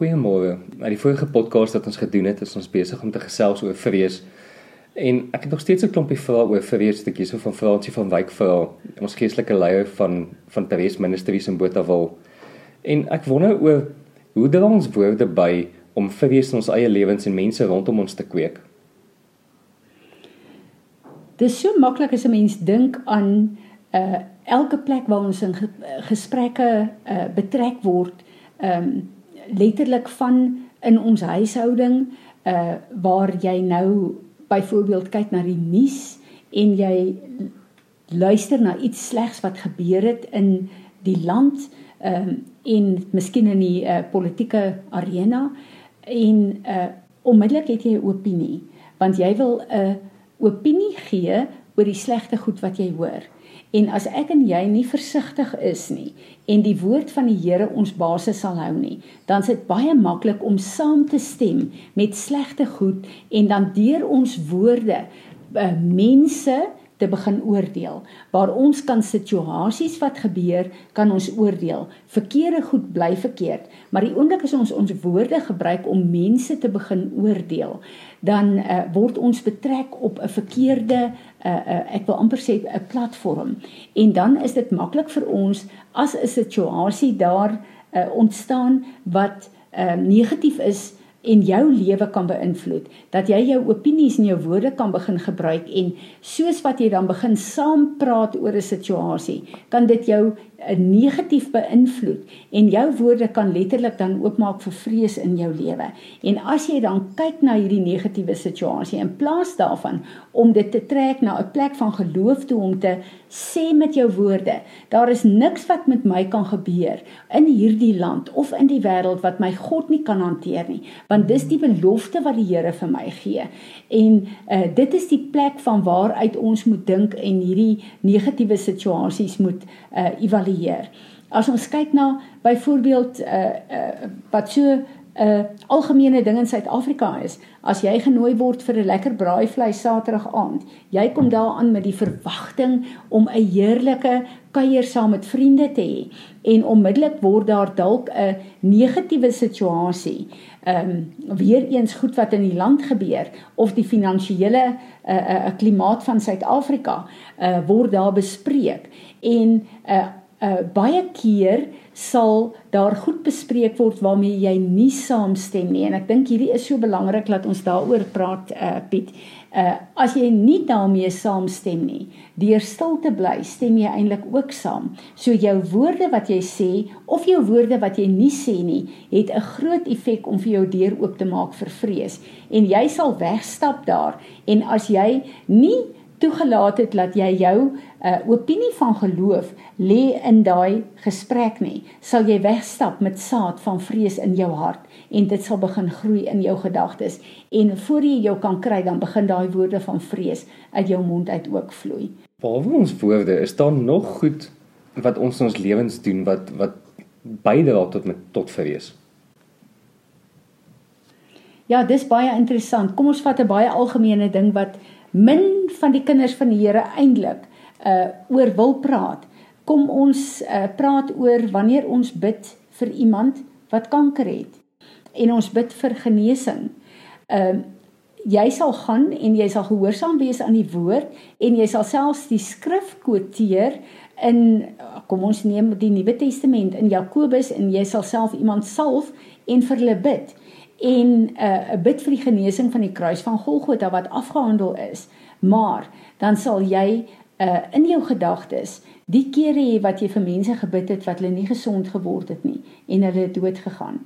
Goeiemôre. Na die vorige podcast wat ons gedoen het, is ons besig om te gesels oor vrees. En ek het nog steeds 'n klompie vrae oor vrees, stukkie so van Fransie van Wyk vra, ons geestelike leier van van Therese Ministries in Botawil. En ek wonder oor hoe dra ons woorde by om vrees in ons eie lewens en mense rondom ons te kweek? Dit is so maklik as 'n mens dink aan uh elke plek waar ons in gesprekke uh betrek word, ehm um, letterlik van in ons huishouding uh waar jy nou byvoorbeeld kyk na die nuus en jy luister na iets slegs wat gebeur het in die land ehm um, en miskien in die uh, politieke arena en uh onmiddellik het jy 'n opinie want jy wil 'n opinie gee oor die slegte goed wat jy hoor. En as ek en jy nie versigtig is nie en die woord van die Here ons basis sal hou nie, dan is dit baie maklik om saam te stem met slegte goed en dan deur ons woorde uh, mense te begin oordeel. Waar ons kan situasies wat gebeur, kan ons oordeel. Verkeerde goed bly verkeerd, maar die oomblik as ons ons woorde gebruik om mense te begin oordeel, dan uh, word ons betrek op 'n verkeerde uh, uh, ek wil amper sê 'n platform. En dan is dit maklik vir ons as 'n situasie daar uh, ontstaan wat uh, negatief is en jou lewe kan beïnvloed dat jy jou opinies en jou woorde kan begin gebruik en soos wat jy dan begin saam praat oor 'n situasie kan dit jou 'n negatief beïnvloed en jou woorde kan letterlik dan oopmaak vir vrees in jou lewe. En as jy dan kyk na hierdie negatiewe situasie in plaas daarvan om dit te trek na 'n plek van geloof toe om te sê met jou woorde, daar is niks wat met my kan gebeur in hierdie land of in die wêreld wat my God nie kan hanteer nie, want dis die belofte wat die Here vir my gee. En uh, dit is die plek van waaruit ons moet dink en hierdie negatiewe situasies moet uh, evalueer. As ons kyk na byvoorbeeld uh uh wat so 'n uh, algemene ding in Suid-Afrika is, as jy genooi word vir 'n lekker braaivleis Saterdag aand, jy kom daaraan met die verwagting om 'n heerlike kuier saam met vriende te hê en onmiddellik word daar dalk 'n negatiewe situasie. Ehm um, weer eens goed wat in die land gebeur of die finansiële 'n uh, 'n uh, klimaat van Suid-Afrika uh, word daar bespreek en uh, uh, baie keer sal daar goed bespreek word waarmee jy nie saamstem nie en ek dink hierdie is so belangrik dat ons daaroor praat uh, Piet. Uh, as jy nie daarmee saamstem nie, deur stil te bly, stem jy eintlik ook saam. So jou woorde wat jy sê of jou woorde wat jy nie sê nie, het 'n groot effek om vir jou deur oop te maak vir vrees en jy sal wegstap daar en as jy nie toegelaat het dat jy jou uh, opinie van geloof lê in daai gesprek nie, sal jy wegstap met saad van vrees in jou hart en dit sal begin groei in jou gedagtes en voor jy jou kan kry dan begin daai woorde van vrees uit jou mond uit ook vloei. Behalwe ons woorde, is daar nog goed wat ons in ons lewens doen wat wat bydra tot met tot vrees? Ja, dis baie interessant. Kom ons vat 'n baie algemene ding wat min van die kinders van die Here eintlik uh oor wil praat. Kom ons uh praat oor wanneer ons bid vir iemand wat kanker het en ons bid vir genesing. Um uh, jy sal gaan en jy sal gehoorsaam wees aan die woord en jy sal selfs die skrif quoteer in kom ons neem die Nuwe Testament in Jakobus en jy sal self iemand salf en vir hulle bid en 'n uh, 'n bid vir die genesing van die kruis van Golgotha wat afgehandel is. Maar dan sal jy uh, in jou gedagtes die kere hê wat jy vir mense gebid het wat hulle nie gesond geword het nie en hulle het dood gegaan.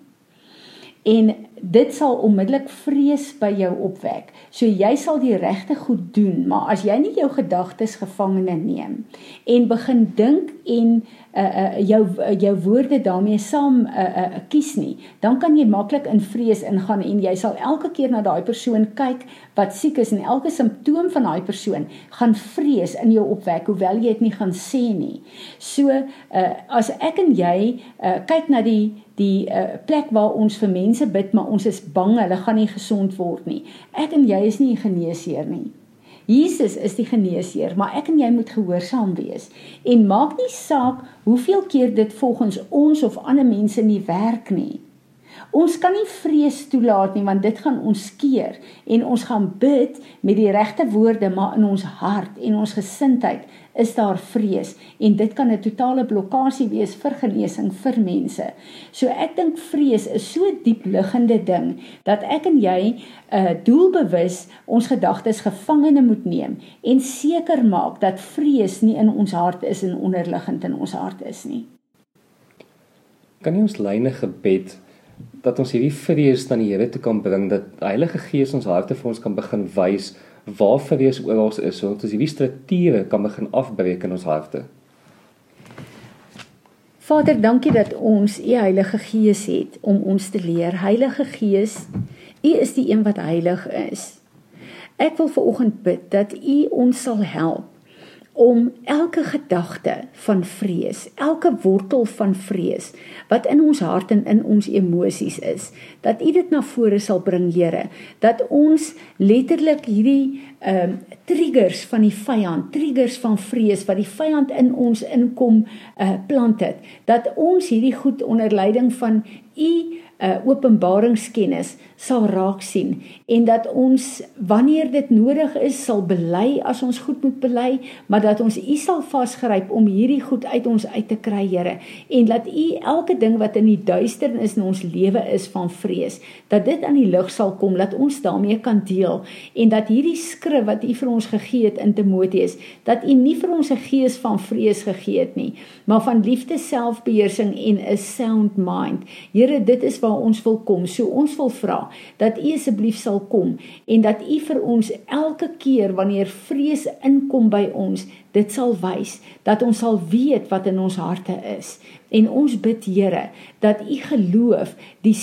En dit sal onmiddellik vrees by jou opwek. So jy sal die regte goed doen, maar as jy nie jou gedagtes gevangene neem en begin dink en uh, uh jou uh, jou woorde daarmee saam uh, uh kies nie, dan kan jy maklik in vrees ingaan en jy sal elke keer na daai persoon kyk wat siek is en elke simptoom van daai persoon gaan vrees in jou opwek hoewel jy dit nie gaan sê nie. So uh as ek en jy uh kyk na die die uh, plek waar ons vir mense bid maar ons is bang hulle gaan nie gesond word nie. Ek en jy is nie geneesheer nie. Jesus is die geneesheer, maar ek en jy moet gehoorsaam wees. En maak nie saak hoeveel keer dit volgens ons of ander mense nie werk nie. Ons kan nie vrees toelaat nie want dit gaan ons skeer en ons gaan bid met die regte woorde maar in ons hart en ons gesindheid is daar vrees en dit kan 'n totale blokkade wees vir genesing vir mense. So ek dink vrees is so diep liggende ding dat ek en jy 'n uh, doelbewus ons gedagtes gevangene moet neem en seker maak dat vrees nie in ons hart is en onderliggend in ons hart is nie. Kan jy ons lyne gebed dat ons hierdie vrees aan die Here toe kan bring dat Heilige Gees ons harte vir ons kan begin wys waar vrees oral is sodat ons hierdie strukture kan begin afbreek in ons harte. Vader, dankie dat ons U Heilige Gees het om ons te leer. Heilige Gees, U is die een wat heilig is. Ek wil ver oggend bid dat U ons sal help om elke gedagte van vrees, elke wortel van vrees wat in ons hart en in ons emosies is, dat U dit na vore sal bring, Here, dat ons letterlik hierdie ehm um, triggers van die vyand, triggers van vrees wat die vyand in ons inkom uh plant het, dat ons hierdie goed onder leiding van U uh, openbaringskennis sal raak sien en dat ons wanneer dit nodig is sal bely as ons goed moet bely maar dat ons u sal vasgryp om hierdie goed uit ons uit te kry Here en dat u elke ding wat in die duisternis in ons lewe is van vrees dat dit aan die lig sal kom dat ons daarmee kan deel en dat hierdie skrif wat u vir ons gegee het in Timoteus dat u nie vir ons 'n gees van vrees gegee het nie maar van liefde selfbeheersing en 'n sound mind. Here dit is waar ons wil kom so ons wil vra dat U asseblief sal kom en dat U vir ons elke keer wanneer vrees inkom by ons, dit sal wys dat ons sal weet wat in ons harte is. En ons bid Here dat U geloof die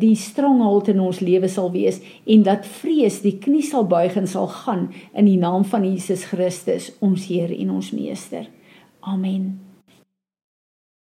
die stronghold in ons lewe sal wees en dat vrees die knie sal buig en sal gaan in die naam van Jesus Christus, ons Heer en ons Meester. Amen.